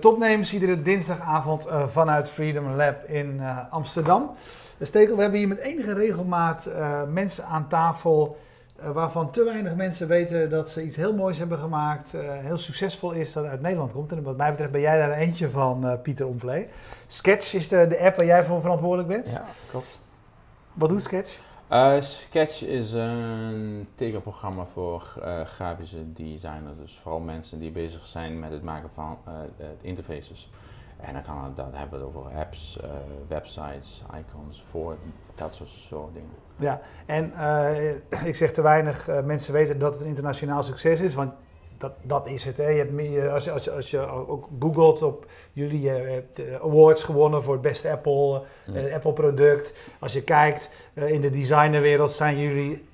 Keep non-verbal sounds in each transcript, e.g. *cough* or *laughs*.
Topnames, iedere dinsdagavond uh, vanuit Freedom Lab in uh, Amsterdam. Stekel, we hebben hier met enige regelmaat uh, mensen aan tafel waarvan te weinig mensen weten dat ze iets heel moois hebben gemaakt, heel succesvol is, dat uit Nederland komt. En wat mij betreft ben jij daar eentje van, Pieter Omplay. Sketch is de, de app waar jij voor verantwoordelijk bent. Ja, klopt. Wat doet Sketch? Uh, Sketch is een tekenprogramma voor uh, grafische designers, dus vooral mensen die bezig zijn met het maken van uh, interfaces. En dan kan het, hebben we het over apps, websites, icons, voor dat soort, soort dingen. Ja, en ik zeg te weinig mensen weten dat het een internationaal succes is, want dat, dat is het. Hè. Je hebt meer, als, je, als, je, als je ook googelt op jullie, je hebt awards gewonnen voor het beste Apple, uh, Apple product. Als je kijkt in de designerwereld zijn jullie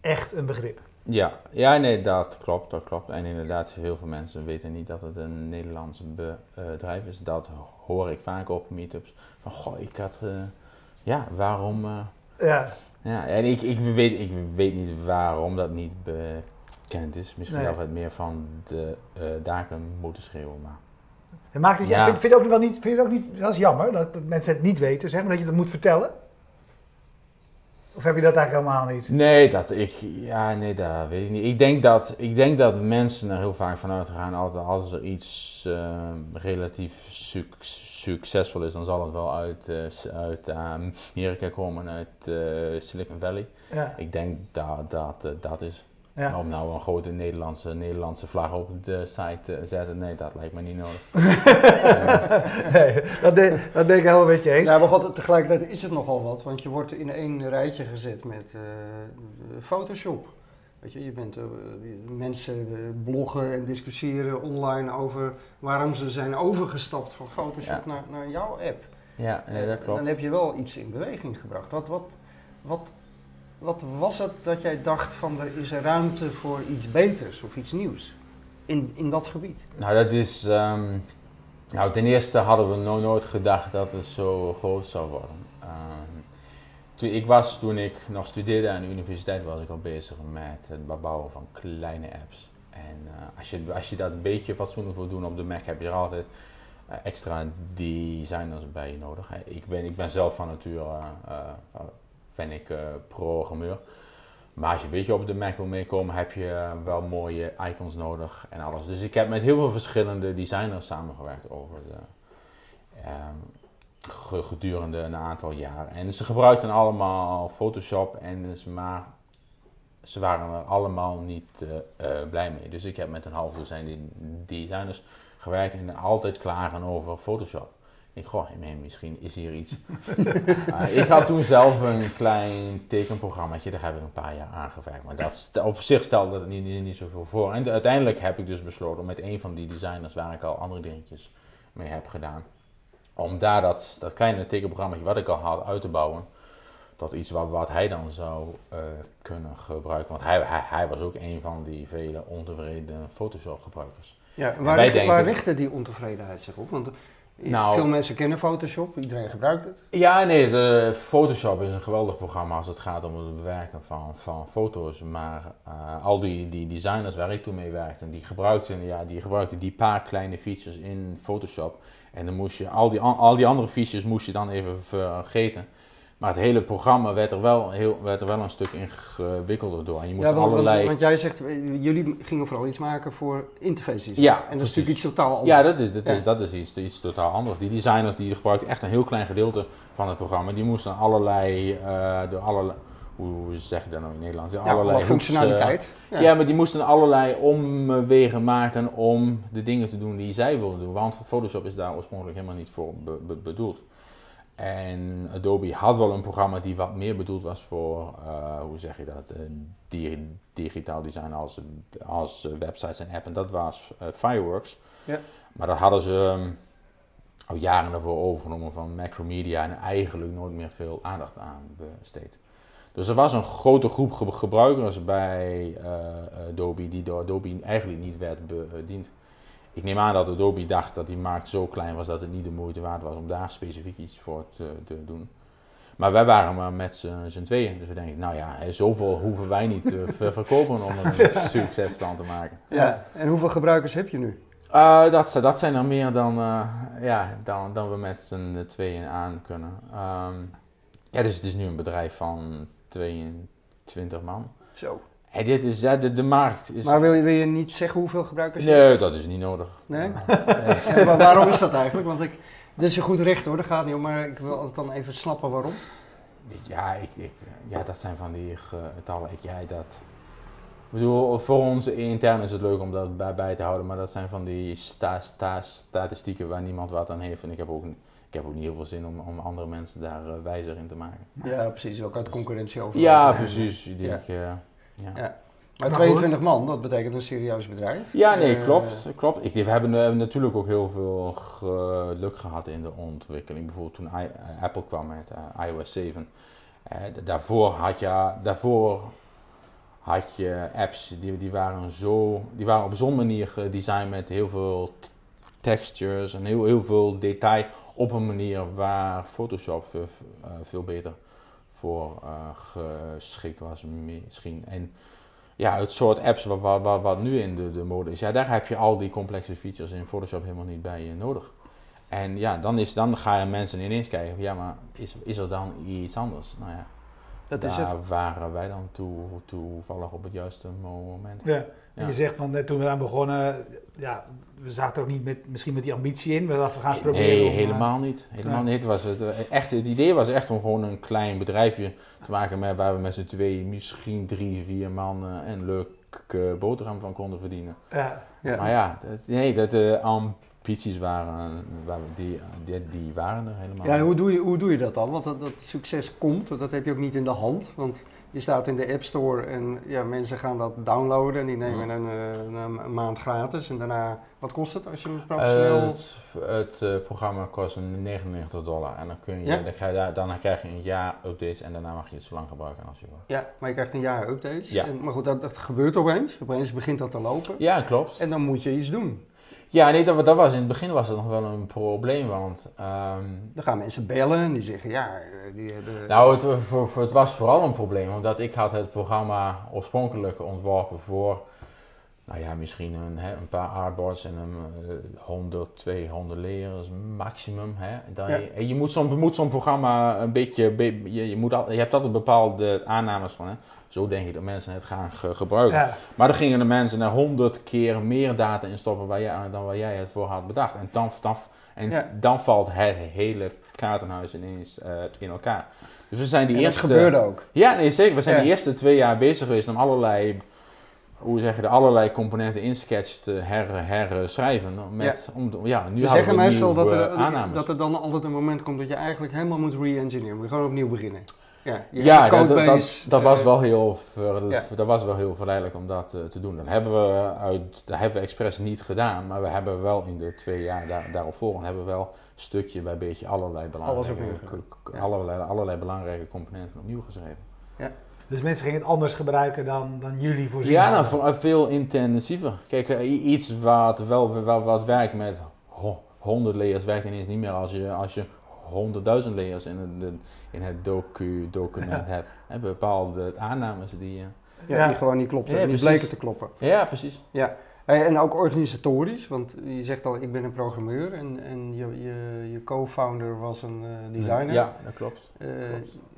echt een begrip. Ja, ja, nee, dat klopt, dat klopt. En inderdaad, heel veel mensen weten niet dat het een Nederlands bedrijf is. Dat hoor ik vaak op meetups. Van, goh, ik had, uh, ja, waarom... ja. Ja, en ik, ik, weet, ik weet niet waarom dat niet bekend is. Misschien nee. dat we het meer van de uh, daken moeten schreeuwen, maar... En maakt het, ja. vind, vind, je ook wel niet, vind je het ook niet, dat is jammer, dat, dat mensen het niet weten, zeg maar, dat je dat moet vertellen? Of heb je dat eigenlijk helemaal niet? Nee, dat ik, ja, nee, dat weet ik niet. Ik denk dat, ik denk dat mensen er heel vaak vanuit gaan, altijd als er iets uh, relatief suc succesvol is, dan zal het wel uit, uh, uit Amerika komen, uit Silicon Valley. Ja. Ik denk dat dat, dat is. Ja. Om nou een grote Nederlandse, Nederlandse vlag op de site te zetten, nee, dat lijkt me niet nodig. *laughs* nee, dat, denk, dat denk ik helemaal met je eens. Ja, maar God, tegelijkertijd is het nogal wat, want je wordt in één rijtje gezet met uh, Photoshop. Weet je, je bent, uh, mensen bloggen en discussiëren online over waarom ze zijn overgestapt van Photoshop naar, naar jouw app. Ja, nee, dat klopt. Dan heb je wel iets in beweging gebracht. Wat, wat, wat wat was het dat jij dacht van er is ruimte voor iets beters of iets nieuws in, in dat gebied? Nou, dat is. Um, nou, ten eerste hadden we nog nooit gedacht dat het zo groot zou worden. Um, toen ik was, toen ik nog studeerde aan de universiteit, was ik al bezig met het bouwen van kleine apps. En uh, als, je, als je dat een beetje fatsoenlijk wil doen op de Mac, heb je er altijd uh, extra designers bij nodig. Ik ben, ik ben zelf van nature ben ik uh, programmeur. Maar als je een beetje op de Mac wil meekomen, heb je uh, wel mooie icons nodig en alles. Dus ik heb met heel veel verschillende designers samengewerkt over de, um, gedurende een aantal jaar. En ze gebruikten allemaal Photoshop, en dus maar ze waren er allemaal niet uh, blij mee. Dus ik heb met een half dozijn designers gewerkt en altijd klagen over Photoshop. Ik goh, misschien is hier iets. uh, *laughs* ik had toen zelf een klein tekenprogrammaatje, daar heb ik een paar jaar aan gewerkt. Maar dat, op zich stelde het niet, niet, niet, zoveel voor. En uiteindelijk heb ik dus besloten om met een van die designers, waar ik al andere dingetjes mee heb gedaan, om daar dat, dat kleine tekenprogrammaatje wat ik al had uit te bouwen. Tot iets wat, wat hij dan zou uh, kunnen gebruiken. Want hij, hij, hij, was ook een van die vele ontevreden Photoshop gebruikers. Ja, waar, denken, waar richtte die ontevredenheid zich op? Want nou, Veel mensen kennen Photoshop, iedereen gebruikt het. Ja, nee, de Photoshop is een geweldig programma als het gaat om het bewerken van, van foto's. Maar uh, al die, die designers waar ik toen mee werkte, die gebruikten, ja, die gebruikten die paar kleine features in Photoshop. En dan moest je, al die, al die andere features moest je dan even vergeten. Maar het hele programma werd er wel, heel, werd er wel een stuk ingewikkelder door. En je moest ja, want, allerlei... want, jij zegt, eh, jullie gingen vooral iets maken voor interfaces. Ja, En dat is natuurlijk iets totaal anders. Ja, dat is, dat is, dat is iets, iets totaal anders. Die designers die gebruikten echt een heel klein gedeelte van het programma. Die moesten allerlei, uh, door allerlei hoe zeg je dat nou in Nederland? Ja, allerlei functionaliteit. ja. ja. maar die moesten allerlei omwegen maken om de dingen te doen die zij wilden doen. Want Photoshop is daar oorspronkelijk helemaal niet voor bedoeld. En Adobe had wel een programma die wat meer bedoeld was voor, uh, hoe zeg je dat, uh, digitaal design als, als websites en apps. En dat was uh, Fireworks. Ja. Maar dat hadden ze um, al jaren ervoor overgenomen van Macromedia en eigenlijk nooit meer veel aandacht aan besteed. Dus er was een grote groep gebruikers bij Adobe die door Adobe eigenlijk niet werd bediend. Ik neem aan dat Adobe dacht dat die markt zo klein was dat het niet de moeite waard was om daar specifiek iets voor te, te doen. Maar wij waren maar met z'n tweeën. Dus we denken, nou ja, zoveel hoeven wij niet te verkopen om er een *laughs* succes van te maken. Ja, en hoeveel gebruikers heb je nu? Uh, dat, dat zijn er meer dan, uh, ja, dan, dan we met z'n tweeën aan kunnen. Um, ja, dus het is nu een bedrijf van 22 man. Zo. Dit is, ja, de, de markt is... Maar wil je, wil je niet zeggen hoeveel gebruikers je Nee, dat is niet nodig. Nee? nee. *laughs* maar waarom is dat eigenlijk? Want ik, dit is je goed recht hoor, daar gaat niet om, maar ik wil altijd dan even snappen waarom. Ja, ik, ik, ja dat zijn van die getallen. Ik, ja, dat... Ik bedoel, voor ons intern is het leuk om dat bij, bij te houden, maar dat zijn van die sta, sta, statistieken waar niemand wat aan heeft. En ik heb ook, ik heb ook niet heel veel zin om, om andere mensen daar uh, wijzer in te maken. Ja, precies. Ook uit dus, concurrentie over. Ja, precies. Ik denk, ja. Uh, ja. ja. Maar 22 man, dat betekent een serieus bedrijf. Ja, nee, klopt. Uh, klopt. Ik, we hebben uh, natuurlijk ook heel veel geluk gehad in de ontwikkeling. Bijvoorbeeld toen I, uh, Apple kwam met iOS 7. daarvoor had je, daarvoor had je apps die, die waren zo, die waren op zo'n manier gedesigned met heel veel textures en heel, heel veel detail op een manier waar Photoshop veel, veel beter voor geschikt was misschien. En, ja, het soort apps wat, wat, wat, nu in de, de mode is, ja, daar heb je al die complexe features in Photoshop helemaal niet bij je nodig. En ja, dan, is, dan ga je mensen ineens kijken, ja, maar is, is er dan iets anders? Nou ja, dat daar is het. waren wij dan toe, toevallig op het juiste moment. Ja. Je zegt van net toen we aan begonnen, ja, we zaten er ook niet met, misschien met die ambitie in, we dachten we gaan eens proberen. Nee, helemaal niet. Helemaal niet. Was het, echt, het idee was echt om gewoon een klein bedrijfje te maken met, waar we met z'n twee, misschien drie, vier man uh, een leuke boterham van konden verdienen. Ja. ja. Maar ja, dat, nee, dat de ambities waren, die, die, die, waren er helemaal Ja, hoe doe, je, hoe doe je dat dan? Want dat, dat succes komt, dat heb je ook niet in de hand. Want je staat in de App Store en ja, mensen gaan dat downloaden en die nemen een, eh, een, een, maand gratis. En daarna, wat kost het als je hem professioneel... Uh, het, het uh, programma kost 99 dollar en dan, kun je, ja? dan, ga je dan krijg je een jaar updates en daarna mag je het zo lang gebruiken als je wil. Ja, maar je krijgt een jaar updates. Ja. En, maar goed, dat, dat gebeurt opeens. Opeens begint dat te lopen. Ja, klopt. En dan moet je iets doen. Ja, nee, dat, dat was in het begin was dat nog wel een probleem, want... Um, dan gaan mensen bellen en die zeggen, ja, die hebben... Nou, het, voor, voor, het was vooral een probleem, omdat ik had het programma oorspronkelijk ontworpen voor, nou ja, misschien een, hè, een paar artboards en een uh, 100, 200 layers maximum. Hè. Dan ja. je, je, moet zo'n programma een beetje, je, je, moet al, je hebt altijd bepaalde aannames van, hè. Zo denk ik dat mensen het gaan ge gebruiken. Maar dan gingen de mensen er honderd keer meer data in stoppen waar jij, dan waar jij het voor had bedacht. En dan, dan, en dan valt het hele kaartenhuis ineens uh, in elkaar. Dus we zijn die en eerste... dat gebeurde ook. Ja, nee, zeker. We zijn de eerste twee jaar bezig geweest om allerlei hoe zeg je, de allerlei componenten in Sketch te her, herschrijven. Met, ja. Om, ja, nu Ze zeggen meestal dat er, aannames. dat er dan altijd een moment komt dat je eigenlijk helemaal moet re-engineeren. Moet je gewoon opnieuw beginnen. Ja, ja dat, dat, dat, was wel heel ver, ja. dat was wel heel verleidelijk om dat uh, te doen. Dat hebben we uit, dat hebben we expres niet gedaan, maar we hebben wel in de twee jaar daar, daarop volgend hebben we wel stukje bij beetje allerlei belangrijke, ja. allerlei, allerlei belangrijke componenten opnieuw geschreven. Ja. Dus mensen gingen het anders gebruiken dan, dan jullie voorzien Ja, nou, veel intensiever. Kijk, iets wat wel wat, wat werkt met 100 layers werkt ineens niet meer als je, als je 100.000 layers in het, in het docu, document hebt. En bepaalde aannames die... Ja, die gewoon niet klopten, ja, die bleken te kloppen. Ja, precies. Ja. En ook organisatorisch, want je zegt al, ik ben een programmeur en, en je, je, je co-founder was een uh, designer. Ja, dat klopt. Uh,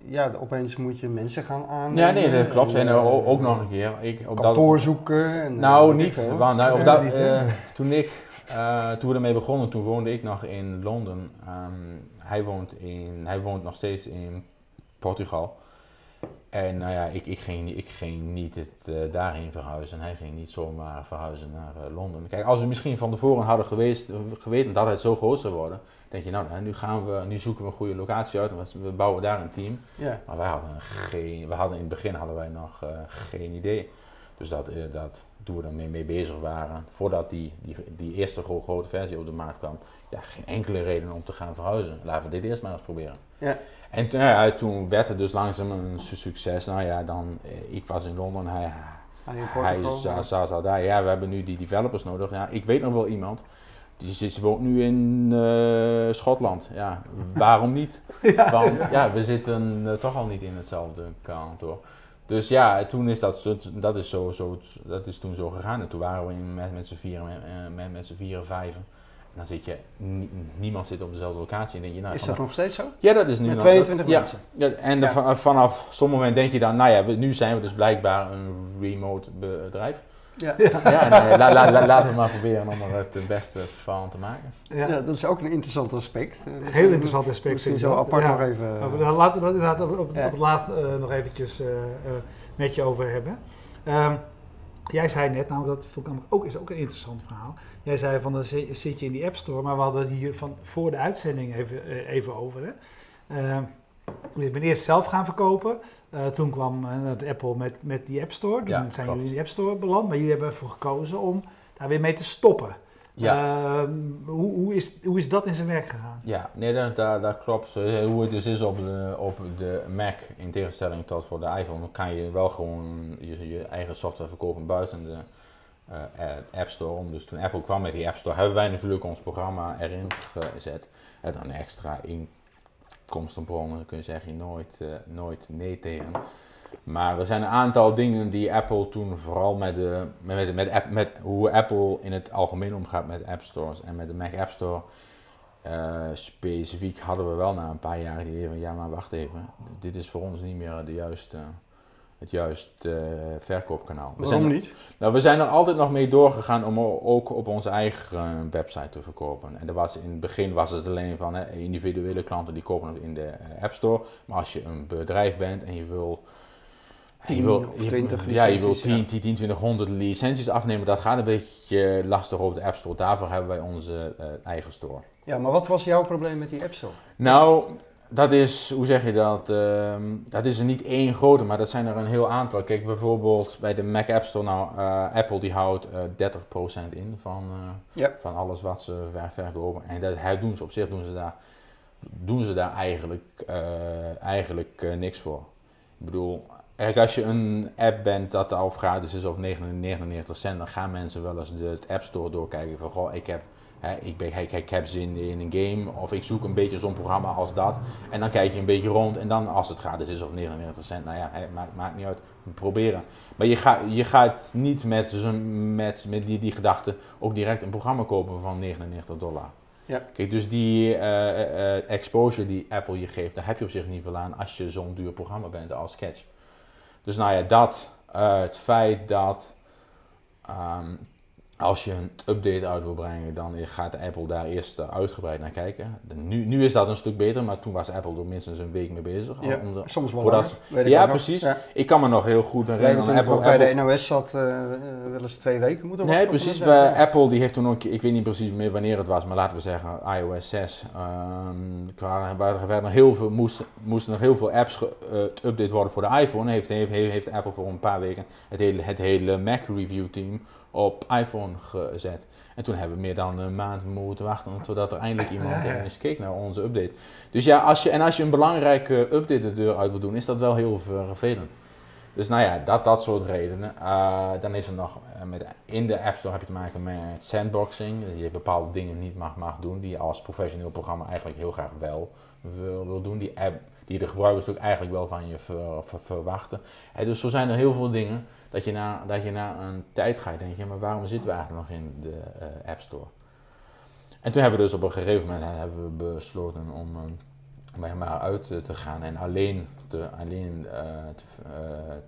Ja, opeens moet je mensen gaan aan. Ja, nee, dat klopt. En, en ook nog een keer. Ik, op kantoor dat, zoeken. En, nou, niet. Want, nou, op dat, uh, toen ik, toen we ermee begonnen, toen woonde ik nog in Londen. Um, hij, woont in, hij woont nog steeds in Portugal. En nou ja, ik, ik, ging, ik ging niet het, uh, daarheen verhuizen. En hij ging niet zomaar verhuizen naar uh, Londen. Kijk, als we misschien van tevoren hadden geweest, geweten dat het zo groot zou worden, denk je, nou, nu, gaan we, nu zoeken we een goede locatie uit en we bouwen daar een team. Ja. Maar wij hadden geen, we hadden in het begin hadden wij nog uh, geen idee. Dus dat, dat toen we ermee mee bezig waren, voordat die, die, die eerste grote versie op de markt kwam, ja, geen enkele reden om te gaan verhuizen. Laten we dit eerst maar eens proberen. Ja. En toen, ja, toen werd het dus langzaam een succes. Nou ja, dan, eh, ik was in Londen, hij, hij zat daar. Ja, we hebben nu die developers nodig. Ja, ik weet nog wel iemand. Die, die woont nu in uh, Schotland. Ja, *laughs* waarom niet? ja, Want ja. we zitten uh, toch al niet in hetzelfde kantoor. Dus ja, toen is dat, dat, is zo, zo, dat is toen zo gegaan. En toen waren we in, met, met z'n vieren, met, eh, met, met z'n vieren, vijven. En dan zit je, nie- niemand zit op dezelfde locatie. En denk je, nou, Is vanaf- dat nog steeds zo? ja, dat is nu Met nog- 22 ja, mensen. Ja, en Ja. vanaf sommige moment denk je dan, nou ja, we- nu zijn we dus blijkbaar een remote bedrijf. Ja. Ja, nee, la- la- la- laten we maar proberen om er het beste van te maken. Ja. Ja, dat is ook een interessant aspect. Eh, Heel interessant aspect. Misschien ik zo apart Ja. nog even. Daar laten we dat inderdaad op, op, Ja. op het laatst eh, nog eventjes eh, eh, met je over hebben. Ehm, jij zei net, nou dat vond ik ook, is ook een interessant verhaal. Jij zei van dan zi- zit je in die App Store, maar we hadden het hier van voor de uitzending even, eh, even over. Hè. Ehm, je bent eerst zelf gaan verkopen. Eh, toen kwam eh, het Apple met, met die App Store. Toen Ja, zijn klopt. jullie in die App Store beland, maar jullie hebben ervoor gekozen om daar weer mee te stoppen. Ehm, hoe, hoe, is, hoe is dat in zijn werk gegaan? Ja, nee, dat, dat, dat klopt. Eh, Hoe het dus is op de, op de Mac, in tegenstelling tot voor de iPhone, dan kan je wel gewoon je, je eigen software verkopen buiten de eh, eh, App Store. Dus toen Apple kwam met die App Store, hebben wij natuurlijk ons programma erin gezet. En dan extra inkomstenbronnen, dan kun je zeggen, nooit, eh, nooit nee tegen. Maar er zijn een aantal dingen die Apple toen vooral met, de, met, met, met, met hoe Apple in het algemeen omgaat met App Stores en met de Mac App Store. eh, specifiek hadden we wel na een paar jaar het idee van ja, maar wacht even, dit is voor ons niet meer de juiste, het juiste eh, verkoopkanaal. We Waarom zijn, niet? nou, we zijn er altijd nog mee doorgegaan om ook op onze eigen eh, website te verkopen. En dat was, in het begin was het alleen van hè, individuele klanten die kopen het in de eh, App Store. Maar als je een bedrijf bent en je wil... je 10 wil, of je- 20 Ja, je wil licenties, 10, ja. 10, 10, 20, 100 licenties afnemen. Dat gaat een beetje lastig op de App Store. Daarvoor hebben wij onze eh, eigen store. Ja, maar wat was jouw probleem met die App Store? Nou, dat is, hoe zeg je dat? Ehm, dat is er niet één grote, maar dat zijn er een heel aantal. Kijk, bijvoorbeeld bij de Mac App Store, nou, eh, Apple die houdt eh 30% in van, eh, Ja. van alles wat ze ver- verkopen. En dat hij doen ze op zich doen ze daar, doen ze daar eigenlijk, eh, eigenlijk eh, niks voor. Ik bedoel, als je een app bent dat al gratis is of 99 cent, dan gaan mensen wel eens de App Store doorkijken van, goh, ik heb Ik, ben, ik, ik heb zin in een game of ik zoek een beetje zo'n programma als dat. En dan kijk je een beetje rond en dan als het gratis is of 99 cent, nou ja, maakt, maakt niet uit, proberen. Maar je, gaat je gaat niet met, zo'n- met, met die, die gedachte ook direct een programma kopen van 99 dollar. Ja. Kijk, dus die eh, eh, eh, exposure die Apple je geeft, daar heb je op zich niet veel aan als je zo'n duur programma bent als Sketch. Dus nou ja, dat, het feit dat ehm, als je een update uit wil brengen, dan gaat Apple daar eerst eh, uitgebreid naar kijken. Nu, nu is dat een stuk beter, maar toen was Apple er minstens een week mee bezig. Ja, om de- soms wel voordat langer, Ja, nog. precies. Ja. ik kan me nog heel goed herinneren. toen Apple, nog bij Apple- de NOS zat, eh, wel eens twee weken moeten Nee, precies. update. Apple die heeft toen ook, ik weet niet precies meer wanneer het was, maar laten we zeggen iOS 6. ehm, er werden heel veel, moesten, moesten er heel veel apps geüpdate worden voor de iPhone. Heeft, heeft, heeft Apple voor een paar weken het hele, het hele Mac review team op iPhone gezet. En toen hebben we meer dan een maand moeten wachten totdat er eindelijk iemand ja. eens keek naar onze update. Dus ja, als je, en als je een belangrijke update de deur uit wil doen, is dat wel heel vervelend. Dus nou ja, dat, dat soort redenen. Uh, dan is er nog, met, in de App Store heb je te maken met sandboxing. Dat je bepaalde dingen niet mag, mag doen die je als professioneel programma eigenlijk heel graag wel wil, wil doen. Die, app, die de gebruikers ook eigenlijk wel van je ver, ver- verwachten. Uh, dus zo zijn er heel veel dingen dat je na, dat je na een tijd gaat denken, maar waarom zitten we eigenlijk nog in de uh, App Store? En toen hebben we dus op een gegeven moment hebben we besloten om uh, maar uit te gaan en alleen, te, alleen, uh, te, uh,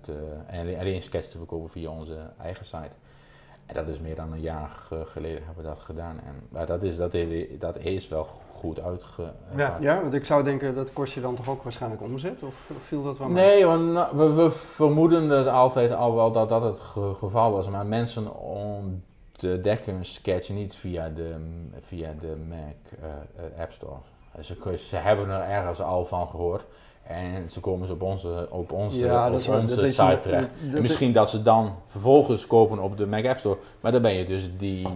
te, alleen, alleen sketch te verkopen via onze eigen site. En dat is meer dan een jaar geleden hebben we dat gedaan. En maar dat, is, dat, dat is wel goed uitgepakt. Ja, ja, want ik zou denken dat kost je dan toch ook waarschijnlijk omzet? Of viel dat wel mee? Nee, want we, we vermoeden het altijd al wel dat dat het ge geval was. Maar mensen ontdekken een sketch niet via de, via de Mac uh, App Store. Ze, ze hebben er ergens al van gehoord. En ze komen ze op onze, op onze, ja, op waar, onze site terecht. Dat, dat, en misschien dat ze dan vervolgens kopen op de Mac App Store. Maar dan ben je dus die 30%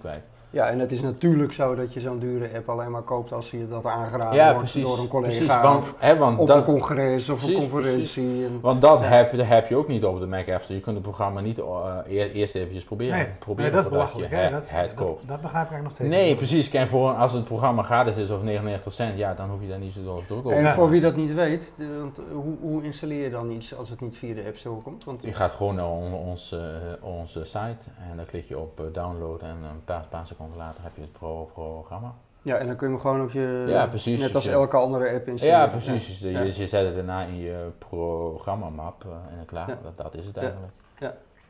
kwijt. Ja, en het is natuurlijk zo dat je zo'n dure app alleen maar koopt als je dat aangeraden Ja, wordt precies. door een collega precies want, of hè, want op dat, een congres of Precies, een conferentie. En, Want dat, Ja. heb, dat heb je ook niet op de Mac App Store. Je kunt het programma niet eh, eer- eerst eventjes proberen. Nee, proberen nee, dat is je Dat, het dat, koopt. dat begrijp ik eigenlijk nog steeds. Nee, niet. precies. Kijk, voor, als het programma gratis is of 99 cent, ja, dan hoef je daar niet zo door druk over. en Ja. voor wie dat niet weet, de- want, eh, hoe, hoe installeer je dan iets als het niet via de App Store komt? Want Je gaat gewoon naar on- eh, onze site en dan klik je op eh, download en een paar, paar seconden later heb je het pro programma. ja, en dan kun je hem gewoon op je, Ja, precies. net Dus als je- elke andere app installeren. Ja, precies. Dus je, Ja. je zet het daarna in je programmamap eh, en klaar. Ja. Dat, dat is het Ja. eigenlijk.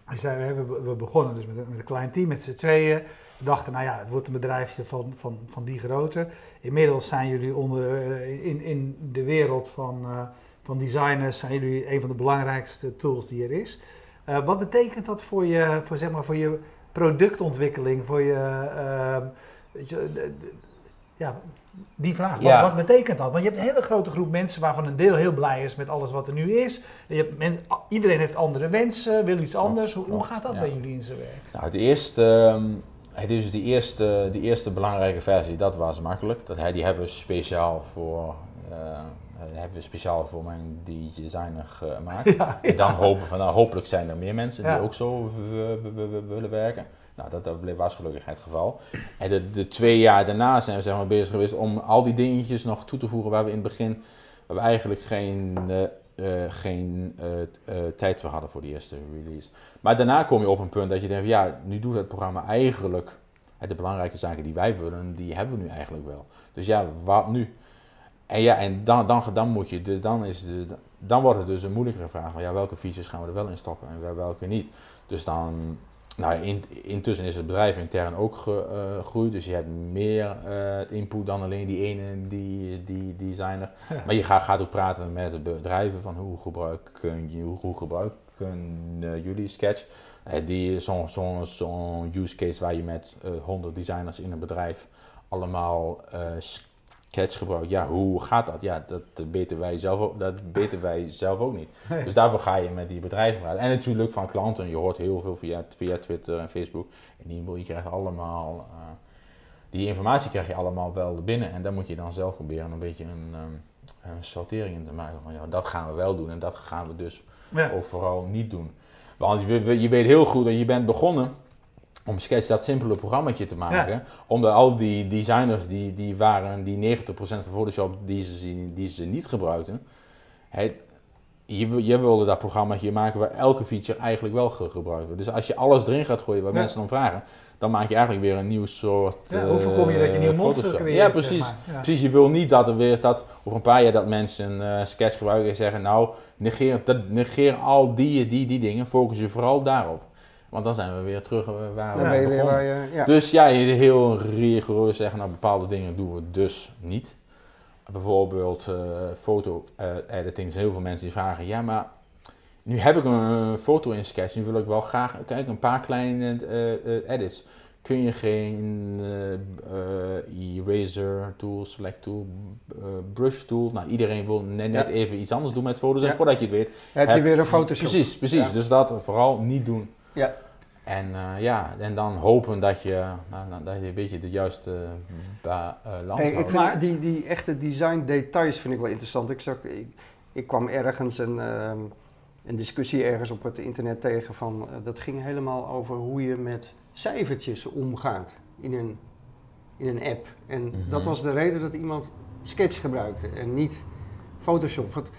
We, zijn, we, hebben, we begonnen dus met, een- met een klein team, met z'n tweeën. We dachten, nou ja, het wordt een bedrijfje van, van, van die grootte. Inmiddels zijn jullie onder, eh, in, in de wereld van, eh, van designers, zijn jullie een van de belangrijkste tools die er is. Eh, wat betekent dat voor je, voor, zeg maar, voor je productontwikkeling, voor je, eh, weet je, de- de- ja, die vraag. Wat, Ja. wat betekent dat? Want je hebt een hele grote groep mensen waarvan een deel heel blij is met alles wat er nu is. Je hebt iedereen heeft andere wensen, wil iets anders. Hoe, gaat dat ja. bij jullie in zijn werk? Nou, het eerste, ehm, het is die eerste, die eerste belangrijke versie, dat was makkelijk. Dat, die hebben we speciaal voor, eh, hebben we speciaal voor mijn designer gemaakt. *laughs* Ja, En dan hopen van, nou, hopelijk zijn er meer mensen die ook zo willen werken. Nou, dat, dat bleef- was gelukkig het geval. En de, de twee jaar daarna zijn we zeg maar, bezig geweest om al die dingetjes nog toe te voegen waar we in het begin waar we eigenlijk geen, eh, eh, geen eh, eh, tijd voor hadden voor die eerste release. Maar daarna kom je op een punt dat je denkt, van, ja, nu doet het programma eigenlijk eh, de belangrijke zaken die wij willen, die hebben we nu eigenlijk wel. Dus ja, wat nu? En ja, en dan, dan, dan moet je, de, dan, is de, dan wordt het dus een moeilijkere vraag van ja, welke features gaan we er wel in stoppen en welke niet. Dus dan, nou, in, intussen is het bedrijf intern ook eh, gegroeid, dus je hebt meer eh, input dan alleen die ene die, die designer. Ja. Maar je gaat, gaat ook praten met de bedrijven van hoe gebruiken, je- hoe, hoe gebruiken jullie Sketch. Eh, die Zo'n zo'n zo'n use case waar je met eh 100 designers in een bedrijf allemaal eh, Sketch gebruikt. Ja, hoe gaat dat? Ja, dat weten wij zelf ook, dat weten wij zelf ook niet. Nee. Dus daarvoor ga je met die bedrijven praten. En natuurlijk van klanten. Je hoort heel veel via, via Twitter en Facebook. En die, je krijgt allemaal... eh, die informatie krijg je allemaal wel binnen. En daar moet je dan zelf proberen een beetje een, ehm, een sortering in te maken. Van ja, dat gaan we wel doen en dat gaan we dus Ja. vooral niet doen. Want je, je weet heel goed dat je bent begonnen om Sketch dat simpele programmaatje te maken. Omdat al die designers die, die waren, die 90% van Photoshop die ze, die ze niet gebruikten. Het, je, je wilde dat programmaatje maken waar elke feature eigenlijk wel ge- gebruikt wordt. Dus als je alles erin gaat gooien waar Ja. mensen om vragen, dan maak je eigenlijk weer een nieuw soort Ja, hoe voorkom je dat je eh, nieuw monster creëert? Ja, zeg precies. maar. Ja. Precies, je wil niet dat er weer dat over een paar jaar dat mensen eh sketch gebruiken en zeggen, nou, negeer, dat, negeer al die, die, die dingen, focus je vooral daarop. Want dan zijn we weer terug waar we je weer begonnen. waar je... Ja. Dus ja, je heel rigoureus zeggen, nou bepaalde dingen doen we dus niet. Bijvoorbeeld eh, foto eh. Er heel veel mensen die vragen, ja maar nu heb ik een foto in Sketch, nu wil ik wel graag, kijk een paar kleine eh, edits. Kun je geen eh, eraser tool, select tool, brush tool. Nou, iedereen wil net, net Ja. even iets anders doen met foto's. En Ja. voordat je het weet, heb je heb- weer een Photoshop. Precies, precies. Ja. Dus dat vooral niet doen. Ja. En eh, ja, en dan hopen dat je, nou, nou, dat je een beetje de juiste ba- eh, balans Hey, ik houdt. vind die, die echte design details vind ik wel interessant. Ik, zag, ik, ik kwam ergens een, ehm, een discussie ergens op het internet tegen van eh, dat ging helemaal over hoe je met cijfertjes omgaat in een, in een app. En Mhm. dat was de reden dat iemand Sketch gebruikte en niet Photoshop. Wat,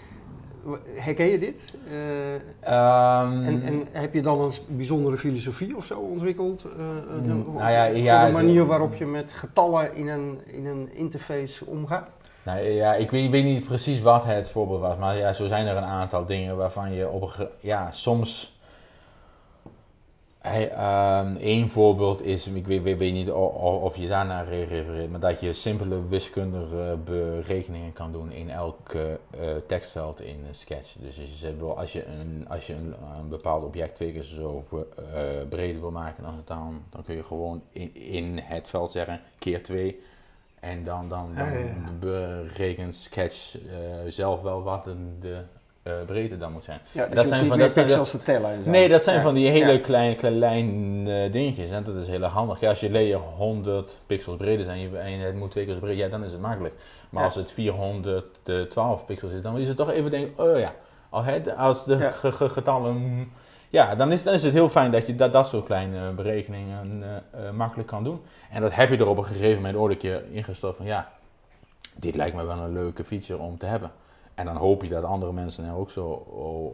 herken je dit? Eh, Ehm, en, en heb je dan een bijzondere filosofie of zo ontwikkeld? eh, eh, Mm, nou ja, voor ja, de de- manier waarop je met getallen in een, in een interface omgaat? Nou ja, ik weet, ik weet niet precies wat het voorbeeld was, maar ja, zo zijn er een aantal dingen waarvan je op ja, soms. Hey, ehm, één voorbeeld is, ik weet, weet, weet niet of je daarnaar re- refereert, maar dat je simpele wiskundige berekeningen kan doen in elk eh, eh, tekstveld in een sketch. Dus als je, als je, een, als je een, een bepaald object twee keer zo eh, breed wil maken, dan, dan, dan kun je gewoon in, in het veld zeggen keer 2 en dan, dan, dan ja, ja. berekent Sketch zelf wel wat de, eh, breedte dan moet zijn. Ja, dus dat je zijn van- dat zijn meer pixels te tellen en zo. Nee, dat zijn Ja. van die hele Ja. kleine, kleine dingetjes. En dat is heel handig. Ja, als je layer 100 pixels breed is en je, en het moet twee keer zo breed, ja, dan is het makkelijk. Maar Ja. als het 412 pixels is, dan is het toch even denken, oh ja, als de getallen, ja, dan is, dan is het heel fijn dat je dat, dat soort kleine berekeningen eh, eh, makkelijk kan doen. En dat heb je er op een gegeven moment ooit een keer ingesteld van, ja, dit lijkt me wel een leuke feature om te hebben. En dan hoop je dat andere mensen er ook zo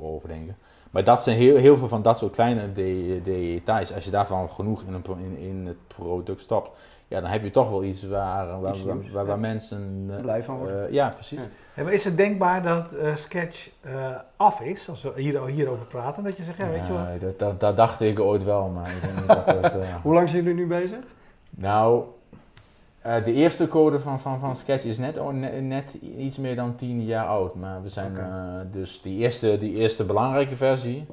over denken. Maar dat zijn heel, heel veel van dat soort kleine de- details. Als je daarvan genoeg in, een, in, in het product stopt, ja, dan heb je toch wel iets waar, waar, waar, ja. mensen. eh, Blij van worden. eh, ja, precies. Ja. Ja, maar is het denkbaar dat eh, Sketch af is, als we hier, hierover praten? Dat je zegt, ja, weet je wel, Nee, dat, dat, dat dacht ik ooit wel, maar ik denk niet dat het. *laughs* Hoe lang zijn jullie nu bezig? Nou, eh, de eerste code van, van, van Sketch is net, oh, net, net iets meer dan 10 jaar oud. Maar we zijn eh, dus die eerste, die eerste belangrijke versie,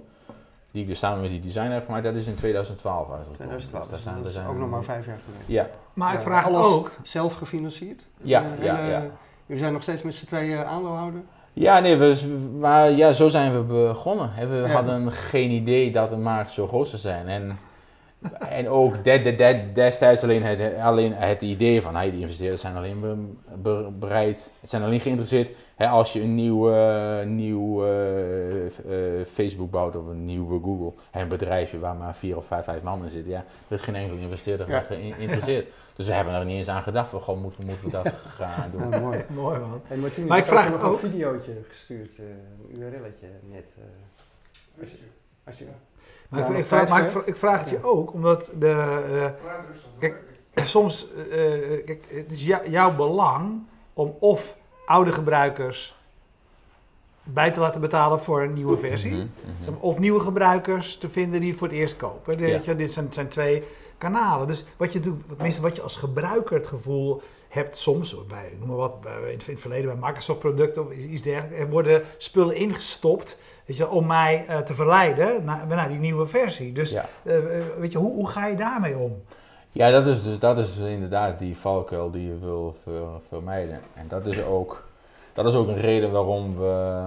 die ik dus samen met die designer heb gemaakt, dat is in 2012 uitgekomen. 2012. Dus daar zijn, dat daar is zijn ook we nog maar vijf jaar geleden. Ja, maar ik vraag alles ook, zelf gefinancierd? Ja, Eh, ja, hele- ja. Jullie zijn nog steeds met z'n tweeën aandeelhouder? ja, nee, we, maar ja, zo zijn we begonnen. We Ja. hadden geen idee dat de markt zo groot zou zijn. En, en ook de, de, de- destijds alleen het, alleen het idee van hey, die investeerders zijn alleen be- be- bereid, zijn alleen geïnteresseerd hè, als je een nieuw, eh, nieuw eh, Facebook bouwt of een nieuwe Google. Hè, een bedrijfje waar maar vier of vijf, vijf man in zitten. Ja, er is geen enkele investeerder Ja. geïnteresseerd. Dus we hebben er niet eens aan gedacht van, goh, moeten, we- moeten we dat *laughs* gaan doen. Ja, mooi. mooi man. Hey, Martien, Maar ik vraag nog ook- een videootje gestuurd, eh, een URL'tje net. eh. als je, als je, Maar, Ja, ik, ik, vraag, maar ik, ik vraag het je ook, omdat de, eh, *clears throat* soms, eh, kijk, het is jou- jouw belang om of oude gebruikers bij te laten betalen voor een nieuwe versie, Mhm, mhm. of nieuwe gebruikers te vinden die voor het eerst kopen. Dit, Ja. zijn, zijn twee kanalen. Dus wat je doet, tenminste wat je als gebruiker het gevoel hebt soms, bij, noem maar wat, bij, in, het- in het verleden bij Microsoft producten of iets dergelijks, er worden spullen ingestopt weet je, om mij eh, te verleiden naar, naar die nieuwe versie. Dus Ja. eh, eh, weet je, hoe, hoe ga je daarmee om? Ja, dat is dus dat is inderdaad die valkuil die je wil ver- vermijden. En dat is ook, dat is ook een reden waarom we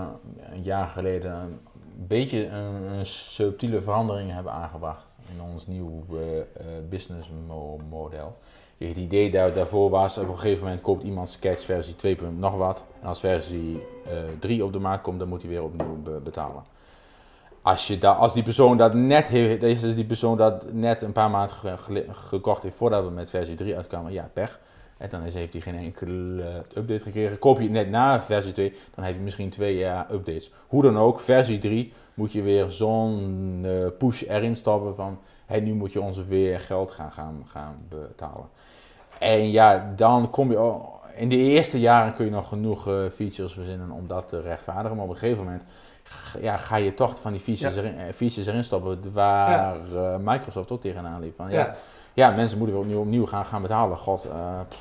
een jaar geleden een beetje een, een subtiele verandering hebben aangebracht in ons nieuw businessmodel. Het idee daar, daarvoor was, op een gegeven moment koopt iemand Sketch versie 2. punt nog wat. En als versie eh 3 op de markt komt, dan moet hij weer opnieuw be- betalen. Als, je als die persoon dat net heeft, is die persoon dat net een paar maanden gekocht heeft voordat we met versie 3 uitkwamen, ja, pech. En dan is, heeft hij geen enkele eh, update gekregen. Koop je het net na versie 2, dan heb je misschien twee jaar updates. Hoe dan ook, versie 3 moet je weer zo'n eh, push erin stoppen van, hey, nu moet je ons weer geld gaan, gaan, gaan betalen. En ja, dan kom je, al- in de eerste jaren kun je nog genoeg eh, features verzinnen om dat te rechtvaardigen. Maar op een gegeven moment ja, ga je toch van die features, Ja. erin, eh, features erin stoppen waar eh, Microsoft ook tegenaan liep. Ja, Ja. mensen moeten weer opnieuw, opnieuw gaan, gaan betalen. God,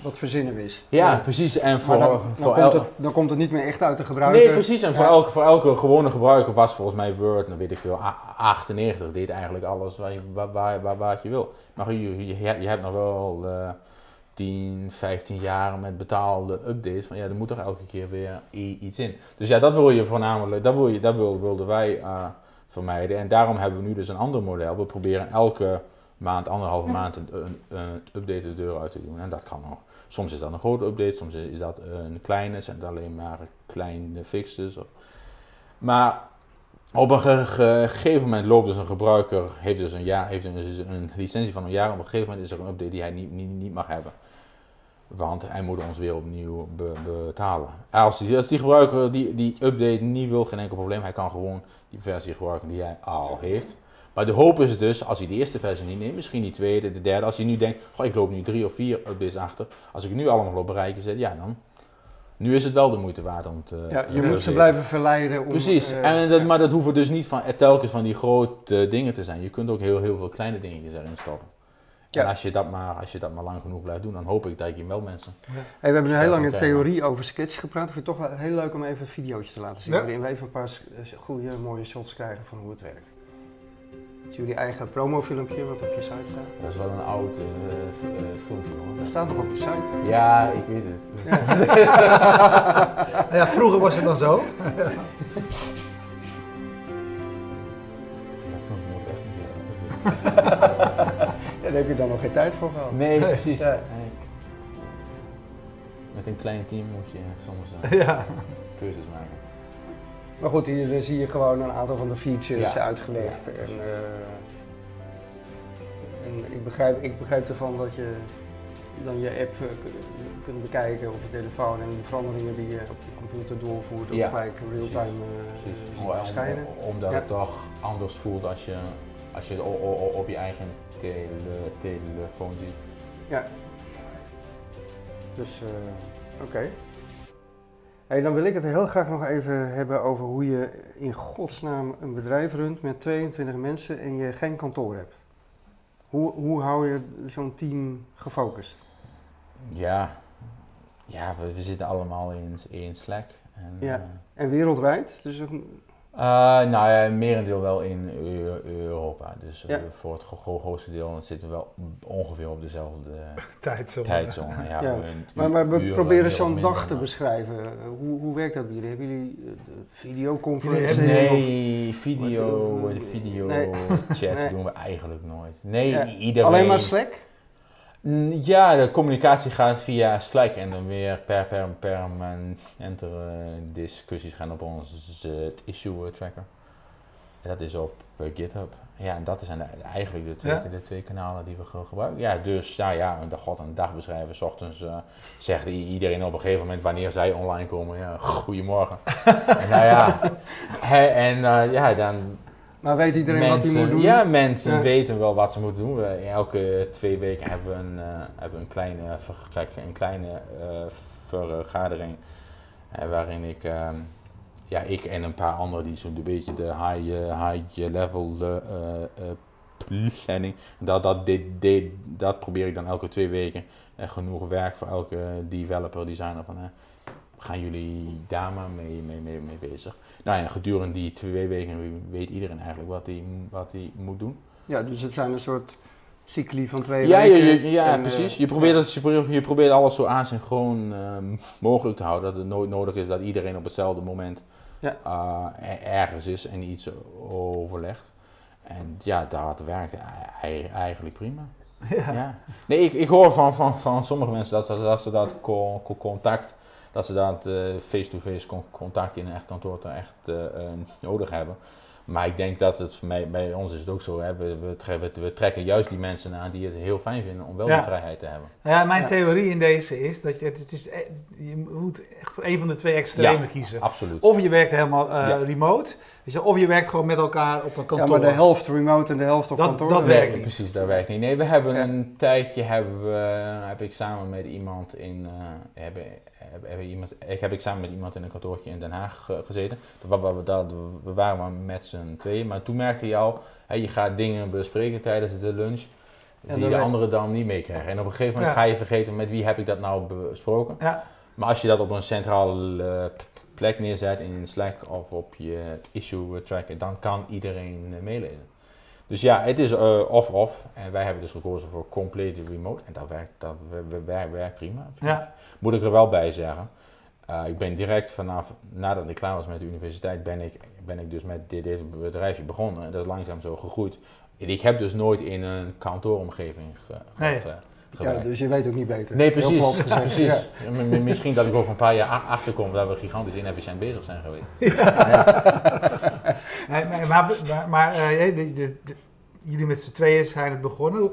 wat verzinnen we is. ja, precies. En voor, dan, voor dan, el- komt het, dan komt het niet meer echt uit de gebruiker. Nee, precies. En voor, elke, voor elke gewone gebruiker was volgens mij Word, dan weet ik veel, a- 98 deed eigenlijk alles waar je, waar, waar, waar, waar je wil. Maar je, je, je hebt nog wel 10, 15 jaar met betaalde updates. Van ja, er moet toch elke keer weer iets in. Dus ja, dat wil je voornamelijk, dat, wil je, dat wil, wilden wij eh, vermijden. En daarom hebben we nu dus een ander model. We proberen elke maand, anderhalve maand, een, een, een update de deur uit te doen. En dat kan nog. Soms is dat een grote update, soms is dat een kleine, zijn het alleen maar kleine fixes. Of, maar op een ge- ge- gegeven moment loopt dus een gebruiker, heeft dus een, jaar, heeft een, een licentie van een jaar. Op een gegeven moment is er een update die hij niet, niet, niet mag hebben. Want hij moet ons weer opnieuw be- betalen. Als die, als die gebruiker die, die update niet wil, geen enkel probleem. Hij kan gewoon die versie gebruiken die hij al heeft. Maar de hoop is dus, als hij de eerste versie niet neemt, misschien die tweede, de derde. Als hij nu denkt, goh, ik loop nu drie of vier updates achter. Als ik nu allemaal op bereiken zet, ja dan. Nu is het wel de moeite waard om te... Ja, je moet ze blijven verleiden om... Precies, eh, en dat, maar dat hoeven dus niet van, eh, telkens van die grote dingen te zijn. Je kunt ook heel, heel veel kleine dingetjes erin stoppen. En als je, dat maar, als je dat maar lang genoeg blijft doen, dan hoop ik dat ik je wel mensen. Ja. We hebben een heel lange theorie over sketch gepraat. Ik vind het toch wel heel leuk om even een videootje te laten zien. Waarin we even een paar goede, mooie shots krijgen van hoe het werkt. Jullie eigen promofilmpje wat op je site staat. Dat is wel een oud eh, eh, filmpje hoor. Dat staat nog op je site? Ja, ik weet het. ja, *laughs* vroeger was het dan zo. Dat vond ik nog heb je dan nog geen tijd voor gehad. Nee, *laughs* precies. Ja. Met een klein team moet je soms eh, *laughs* ja. keuzes maken. Maar goed, hier zie je gewoon een aantal van de features Ja. uitgelegd. Ja. En, eh, en ik, begrijp, ik begrijp ervan dat je dan je app eh, kunt bekijken op je telefoon en de veranderingen die je op je computer doorvoert ook gelijk real-time verschijnen. omdat het toch anders voelt als je, als je het op je eigen tele- telefoon ziet. Ja. Dus, eh, oké. Hey, dan wil ik het heel graag nog even hebben over hoe je in godsnaam een bedrijf runt met 22 mensen en je geen kantoor hebt. Hoe, hoe hou je zo'n team gefocust? Ja, ja we, we zitten allemaal in, in Slack. En, Ja. eh, En wereldwijd? Dus ook- Eh, nou ja, merendeel wel in Eu- Europa. Dus eh, Ja. voor het gro- grootste deel zitten we wel ongeveer op dezelfde *laughs* Tijdzone. tijdzone. Ja, maar, maar we proberen zo'n dag te beschrijven. Hoe, hoe werkt dat bij jullie? Hebben jullie eh, de videoconferentie? Jullie hebben- of- Nee, video, video nee. chat Nee. doen we eigenlijk nooit. Nee, Ja, iedereen... Alleen maar Slack? Ja, de communicatie gaat via Slack en dan weer per per permanente eh, discussies gaan op ons eh, issue eh, tracker. En dat is op eh, GitHub. Ja, en dat zijn de- eigenlijk de twee, Ja. de twee kanalen die we ge- gebruiken. Ja, dus ja, ja, een, god, een dag beschrijven. S ochtends zegt iedereen op een gegeven moment wanneer zij online komen. Ja, goedemorgen. *laughs* en nou ja, en ja, dan Maar weet iedereen wat hij moet doen? ja, mensen Ja. weten wel wat ze moeten doen. We, elke twee weken hebben we een, eh, hebben een kleine, een kleine eh, vergadering. eh, waarin ik, ehm, ja, ik en een paar anderen die zo'n beetje de high, high level planning. Dat, dat, dit, dit, dat probeer ik dan elke twee weken. En genoeg werk voor elke developer, designer van. Eh, gaan jullie daar maar mee, mee, mee, mee bezig? Nou ja, gedurende die twee weken weet iedereen eigenlijk wat hij wat moet doen. Ja, dus het zijn een soort cycli van twee Ja, weken. ja, ja, En, precies. eh, Je probeert, ja. het, je, probeert, je probeert alles zo asynchroon ehm mogelijk te houden. Dat het nooit nodig is dat iedereen op hetzelfde moment Ja. eh, er- ergens is en iets overlegt. En ja, dat werkt ei- eigenlijk prima. Ja. Nee, ik, ik hoor van, van, van sommige mensen dat, ze- dat ze dat co- co- contact, dat ze dat eh, face-to-face con- contact in een echt kantoor toch echt eh, eh, nodig hebben. Maar ik denk dat het bij, bij ons is het ook zo. Hè. We, we, tre- we, we trekken juist die mensen aan die het heel fijn vinden om wel Ja. die vrijheid te hebben. Ja, mijn Ja. theorie in deze is dat je, het, het is, eh, je moet echt voor een van de twee extremen Ja. kiezen. Absoluut. Of je werkt helemaal eh, Ja. remote, je, of je werkt gewoon met elkaar op een Ja, kantoor. maar de helft remote en de helft op Dat- kantoor. dat werkt niet. precies, dat werkt niet. Nee, we hebben Ja. een tijdje hebben we, heb ik samen met iemand in eh, hebben, hebben, hebben iemand, ik heb ik samen met iemand in een kantoortje in Den Haag gezeten. Dat, wa- dat, we waren maar met z'n tweeën, maar toen merkte je al, hè, je gaat dingen bespreken tijdens de lunch die de we- anderen dan niet meekrijgen. En op een gegeven moment Ja. ga je vergeten met wie heb ik dat nou besproken. Ja, Maar als je dat op een centrale eh, plek neerzet in Slack of op je issue tracker, dan kan iedereen eh, meelezen. Dus ja, het is eh, of-of. en wij hebben dus gekozen voor complete remote. En dat werkt, dat we- we- werkt, werkt prima. vind ik. ja. Moet ik er wel bij zeggen. eh, ik ben direct vanaf, nadat ik klaar was met de universiteit, ben ik, ben ik dus met dit, dit bedrijfje begonnen. En dat is langzaam zo gegroeid. Ik heb dus nooit in een kantooromgeving ge, ge- Nee. Ja, dus je weet ook niet beter. Nee, precies. plat *laughs* gezegd, precies. ja. Ja, misschien dat ik over een paar jaar achterkom dat we gigantisch inefficiënt bezig zijn geweest. Nee, maar maar, maar, maar, eh, de, de, de- jullie met z'n tweeën zijn het begonnen.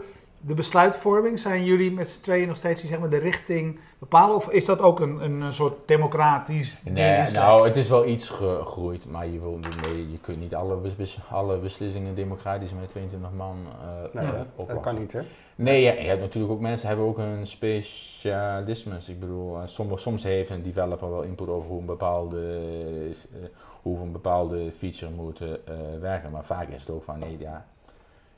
De besluitvorming, zijn jullie met z'n tweeën nog steeds die, zeg maar, de richting bepalen? Of is dat ook een, een, soort democratisch ding Nee, nou, het is wel iets gegroeid, maar je, wil, nee, je kunt niet alle, bes- alle beslissingen democratisch met 22 man eh Nee, Ja, dat- kan niet, hè? Nee, ja, je hebt natuurlijk ook mensen hebben ook een specialisme. Ik bedoel, eh, soms, soms heeft een developer wel input over hoe een bepaalde, hoe een bepaalde feature moet eh, werken. Maar vaak is het ook van nee, ja,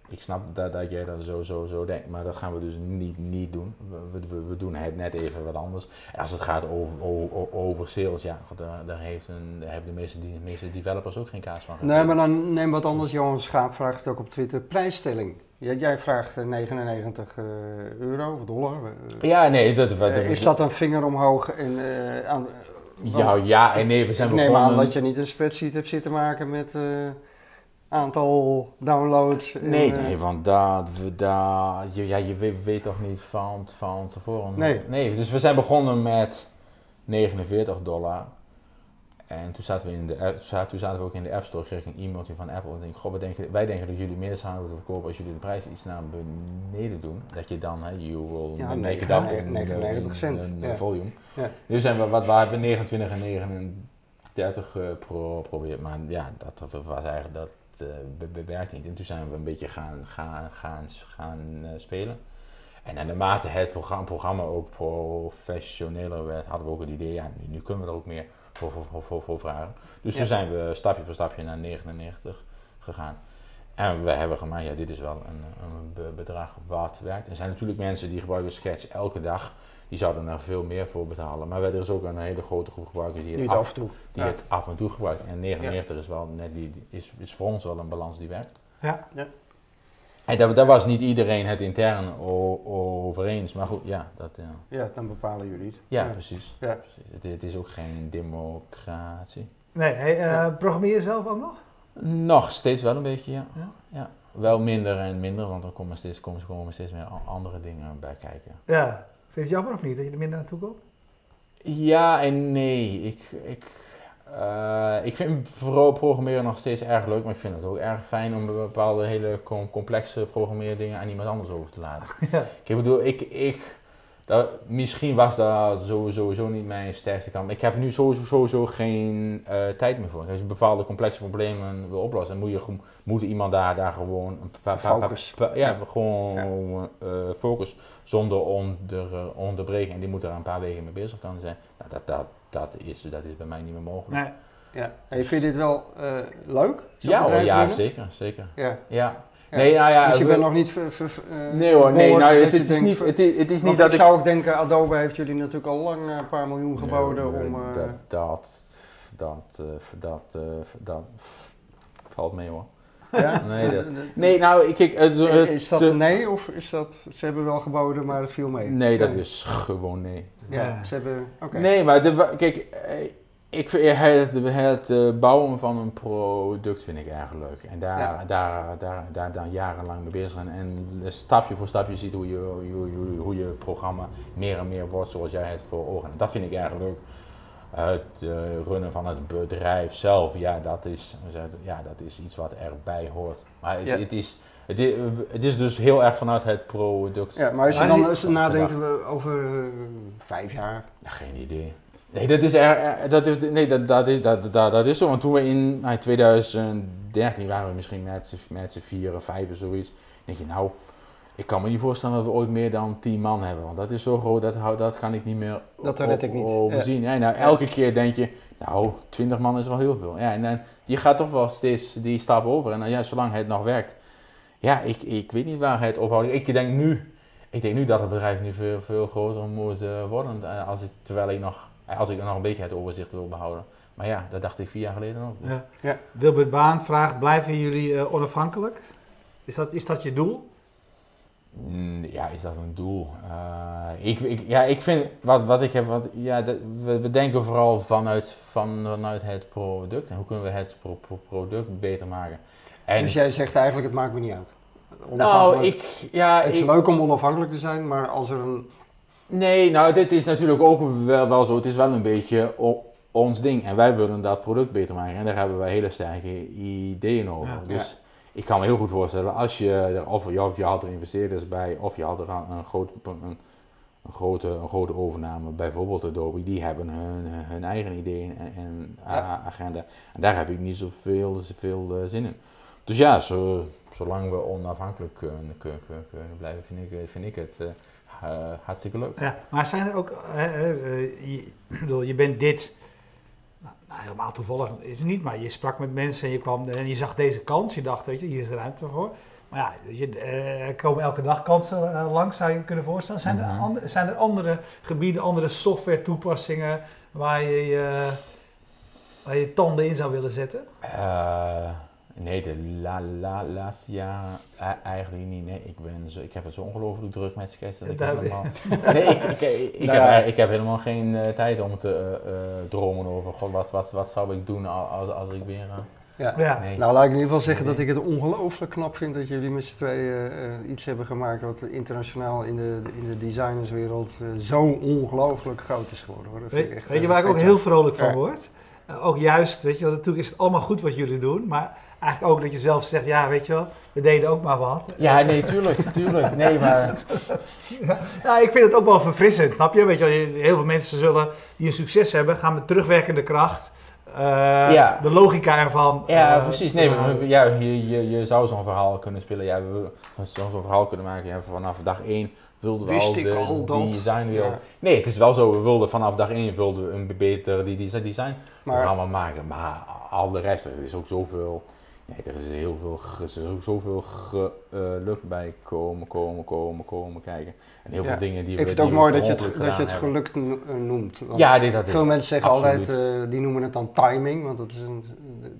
ik snap dat, dat jij dat zo, zo, zo denkt, maar dat gaan we dus niet, niet doen. We, we, we doen het net even wat anders. En als het gaat over, over, over sales, ja, daar, daar, heeft een, daar hebben de meeste, de meeste developers ook geen kaas van. Nee, maar dan neem wat anders. Johan Schaap vraagt het ook op Twitter. Prijsstelling. Jij, vraagt eh, 99 eh, euro of dollar. eh, Ja, nee, dat, dat, eh, is dat een vinger omhoog? En, eh, aan, Ja, ja en nee, we zijn ik neem begonnen... aan dat je niet een spreadsheet hebt zitten maken met... eh, aantal downloads? Nee, eh, nee, want dat, we- dat, je, ja, je weet, weet toch niet van, van tevoren. Nee. nee. Dus we zijn begonnen met 49 dollar. En toen zaten, we in de app, toen zaten we ook in de App Store, kreeg ik een e-mailtje van Apple. En ik denk, goh, we denken, wij denken dat jullie meer zouden moeten verkopen als jullie de prijs iets naar beneden doen. Dat je dan, hè, you will Ja, make it 99 up in, 99 cent, in- in ja. volume. Ja. Nu zijn we, wat waren we, 29 en 39 eh, pro, probeert. Maar ja, dat was eigenlijk, dat bewerkt niet. En toen zijn we een beetje gaan, gaan, gaan, gaan eh, spelen. En naarmate het programma, programma ook professioneler werd, hadden we ook het idee, ja, nu, nu kunnen we er ook meer voor, voor, voor, vragen. Dus Ja. toen zijn we stapje voor stapje naar 99 gegaan. En we hebben gemaakt, ja, dit is wel een, een be- bedrag wat werkt. Er zijn natuurlijk mensen die gebruiken Sketch elke dag. Die zouden er veel meer voor betalen. Maar er is ook een hele grote groep gebruikers die, die het af, af en toe. die Ja. het af en toe gebruikt. En 99 is wel net die, is, is voor ons wel een balans die werkt. Ja. En daar, daar was niet iedereen het intern o- over eens. Maar goed, ja, dat, ja. Ja, dan bepalen jullie het. ja, precies. Ja. precies. Het, het is ook geen democratie. Nee, hey, eh, programmeer je zelf ook nog? Nog steeds wel een beetje, ja. Ja? ja. Wel minder en minder, want er komen steeds, komen, komen steeds meer andere dingen bij kijken. Ja. Vind je het jammer of niet dat je er minder naartoe komt? Ja en nee. Ik, ik, eh, ik vind vooral programmeren nog steeds erg leuk, maar ik vind het ook erg fijn om bepaalde hele com- complexe programmeerdingen aan iemand anders over te laten. *laughs* Ja. Ik bedoel, ik, ik, dat, misschien was dat sowieso, sowieso niet mijn sterkste kant. Ik heb nu sowieso, sowieso geen eh, tijd meer voor. Als je bepaalde complexe problemen wil oplossen, dan moet, je, moet iemand daar, daar gewoon een paar, Focus. ja, gewoon eh, focus zonder onder, onderbreken. En die moet er een paar weken mee bezig kunnen zijn. Nou, dat, dat, dat, is, dat is bij mij niet meer mogelijk. Nee. Ja. Hey, vind je dit wel eh, leuk? ja, ja zeker, zeker. Ja. Ja. Ja. Nee, nou ja, dus je we- bent nog niet... ver- eh, Nee hoor, nee, nou, het, is denkt, niet, het, is- het is niet dat ik ik... zou ook denken, Adobe heeft jullie natuurlijk al lang eh, een paar miljoen geboden Nee, om... eh, dat, dat, dat, eh, dat, eh, dat valt mee hoor. ja? *laughs* Nee, dat- Nee, nou, kijk, het, het- is dat nee of is dat... Ze hebben wel geboden, maar het viel mee? Nee, dat is gewoon nee. Ja, Ja. ze hebben... Oké. Nee, maar de, kijk, eh, ik vind het, het bouwen van een product vind ik erg leuk. En daar, Ja. daar, daar, daar, daar jarenlang mee bezig zijn. En stapje voor stapje ziet hoe je, hoe, hoe, hoe je programma meer en meer wordt zoals jij het voor ogen hebt. Dat vind ik erg leuk. Het eh, runnen van het bedrijf zelf, ja dat, is, ja, dat is iets wat erbij hoort. Maar het, Ja. het, is, het, is, dus heel erg vanuit het product. Ja, maar als je dan nadenkt over eh, vijf jaar... Geen idee. Nee, dat is, er, dat, is- nee, dat, dat, is, dat, dat, dat is zo. Want toen we in nou, 2013 waren we misschien met z'n- met z'n vier of vijf of zoiets. denk je, nou, ik kan me niet voorstellen dat we ooit meer dan tien man hebben. Want dat is zo groot, dat, dat kan ik niet meer Dat o- red ik niet. overzien. Ja. nou, elke keer denk je, nou, 20 man is wel heel veel. Ja, en dan, je gaat toch wel steeds die stap over. En dan, ja, zolang het nog werkt. Ja, ik, ik weet niet waar het ophoudt. Ik denk nu, ik denk nu dat het bedrijf nu veel, veel groter moet eh, worden. eh, Als ik, terwijl ik nog, als ik nog een beetje het overzicht wil behouden. Maar ja, dat dacht ik vier jaar geleden ook. Ja. Ja. Wilbert Baan vraagt, blijven jullie eh, onafhankelijk? Is dat, is dat je doel? Mm, Ja, is dat een doel? Eh, ik, ik, ja, ik vind, wat, wat ik heb, wat, ja, dat- we, we denken vooral vanuit, van, vanuit het product. En hoe kunnen we het pro- pro- product beter maken? En, Dus jij zegt eigenlijk, het maakt me niet uit. nou, ik, ja, Het is ik, leuk om onafhankelijk te zijn, maar als er een... nee, nou, dit is natuurlijk ook wel, wel zo. Het is wel een beetje o- ons ding. En wij willen dat product beter maken. En daar hebben wij hele sterke ideeën over. Ja. Dus ik kan me heel goed voorstellen, als je, er, of, je- of je had er investeerders bij, of je had er een, groot, een, een, grote, een grote overname, bijvoorbeeld Adobe, die hebben hun, hun eigen ideeën en, en Ja. agenda. En daar heb ik niet zoveel, zoveel eh, zin in. Dus ja, zo, zolang we onafhankelijk kunnen, kunnen, kunnen, blijven, vind ik, vind ik het eh, eh, hartstikke leuk. Ja, maar zijn er ook, eh, eh, eh, je, *clears throat* ik bedoel, je bent dit, nou, helemaal toevallig is het niet, maar je sprak met mensen en je kwam en je zag deze kans, je dacht, weet je, hier is de ruimte voor. Maar ja, weet je, eh, er komen elke dag kansen eh, langs, zou je je kunnen voorstellen. Zijn, er, andere, zijn er andere gebieden, andere software toepassingen waar je je, waar je je tanden in zou willen zetten? Eh, nee, de la, la, laatste jaren eh, eigenlijk niet. Nee, ik, ben zo, ik heb het zo ongelooflijk druk met sketch dat ik Daar- helemaal... *laughs* Nee, ik, ik, ik, ik Nou heb, ik heb helemaal geen eh, tijd om te eh, dromen over... God, wat, wat, wat zou ik doen al- als, als ik weer... Ja. Ja. Nee. Nou, laat ik in ieder geval zeggen Nee. dat ik het ongelooflijk knap vind dat jullie met z'n tweeën eh, iets hebben gemaakt wat internationaal in de, in de designerswereld zo ongelooflijk groot is geworden. Hoor. Dat Weet, echt, weet je waar ik ook heel vrolijk van Ja. word? Ook juist, weet je wel, natuurlijk is het allemaal goed wat jullie doen, maar eigenlijk ook dat je zelf zegt, ja, weet je wel, we deden ook maar wat. Ja, nee, tuurlijk, tuurlijk. Nee, maar *laughs* Ja, ik vind het ook wel verfrissend, snap je? Weet je wel, heel veel mensen zullen die een succes hebben, gaan met terugwerkende kracht. eh, Ja. De logica ervan. Ja, eh, precies. Nee, maar, ja, je, je, je zou zo'n verhaal kunnen spelen. Ja, we we zo'n verhaal kunnen maken. Ja, vanaf dag 1 wilden we Wist al ik de al dat. designwereld. Ja. Nee, het is wel zo. We wilden vanaf dag 1 wilden we een beter die, die design Maar programma maken. Maar al de rest, er is ook zoveel. Nee, er is heel veel, er is ook zoveel geluk bij komen, komen, komen, komen kijken. En heel Ja, veel dingen die ik we vind het ook mooi dat je het, dat je het geluk eh, noemt. Want Ja, dit, dat is veel mensen zeggen absoluut. altijd, eh, die noemen het dan timing, want dat is een,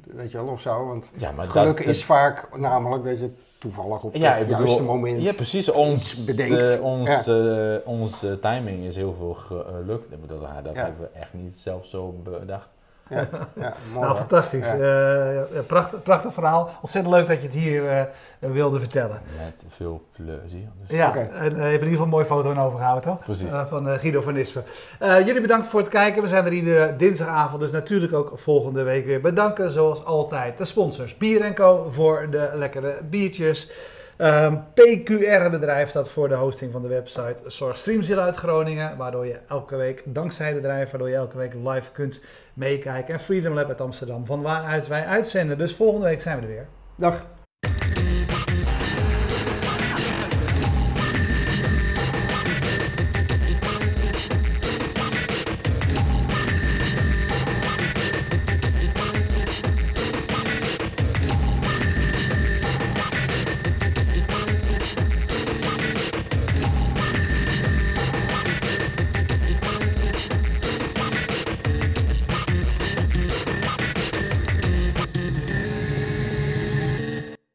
weet je wel, of zo. Want Ja, maar geluk dat, is vaak namelijk dat je toevallig op Ja, het ik juiste moment... Ja, precies. Ons, bedenkt. eh, ons, eh, ons eh, timing is heel veel geluk. Dat, dat, hebben we echt niet zelf zo bedacht. Ja, *laughs* ja, mooi Nou, fantastisch. Ja. Eh, prachtig, prachtig verhaal. Ontzettend leuk dat je het hier eh, wilde vertellen. Met veel plezier. Dus. Ja, en eh, je hebt in ieder geval een mooie foto aan overgehouden, toch? Precies. Eh, van eh, Guido van Nispen. Eh, jullie bedankt voor het kijken. We zijn er iedere dinsdagavond, dus natuurlijk ook volgende week weer. Bedanken zoals altijd de sponsors Bier Co. voor de lekkere biertjes. Ehm, PQR, het bedrijf dat voor de hosting van de website zorgt Streamzilla uit Groningen. Waardoor je elke week, dankzij het bedrijf, waardoor je elke week live kunt meekijken. En Freedom Lab uit Amsterdam, van waaruit wij uitzenden. Dus volgende week zijn we er weer. Dag.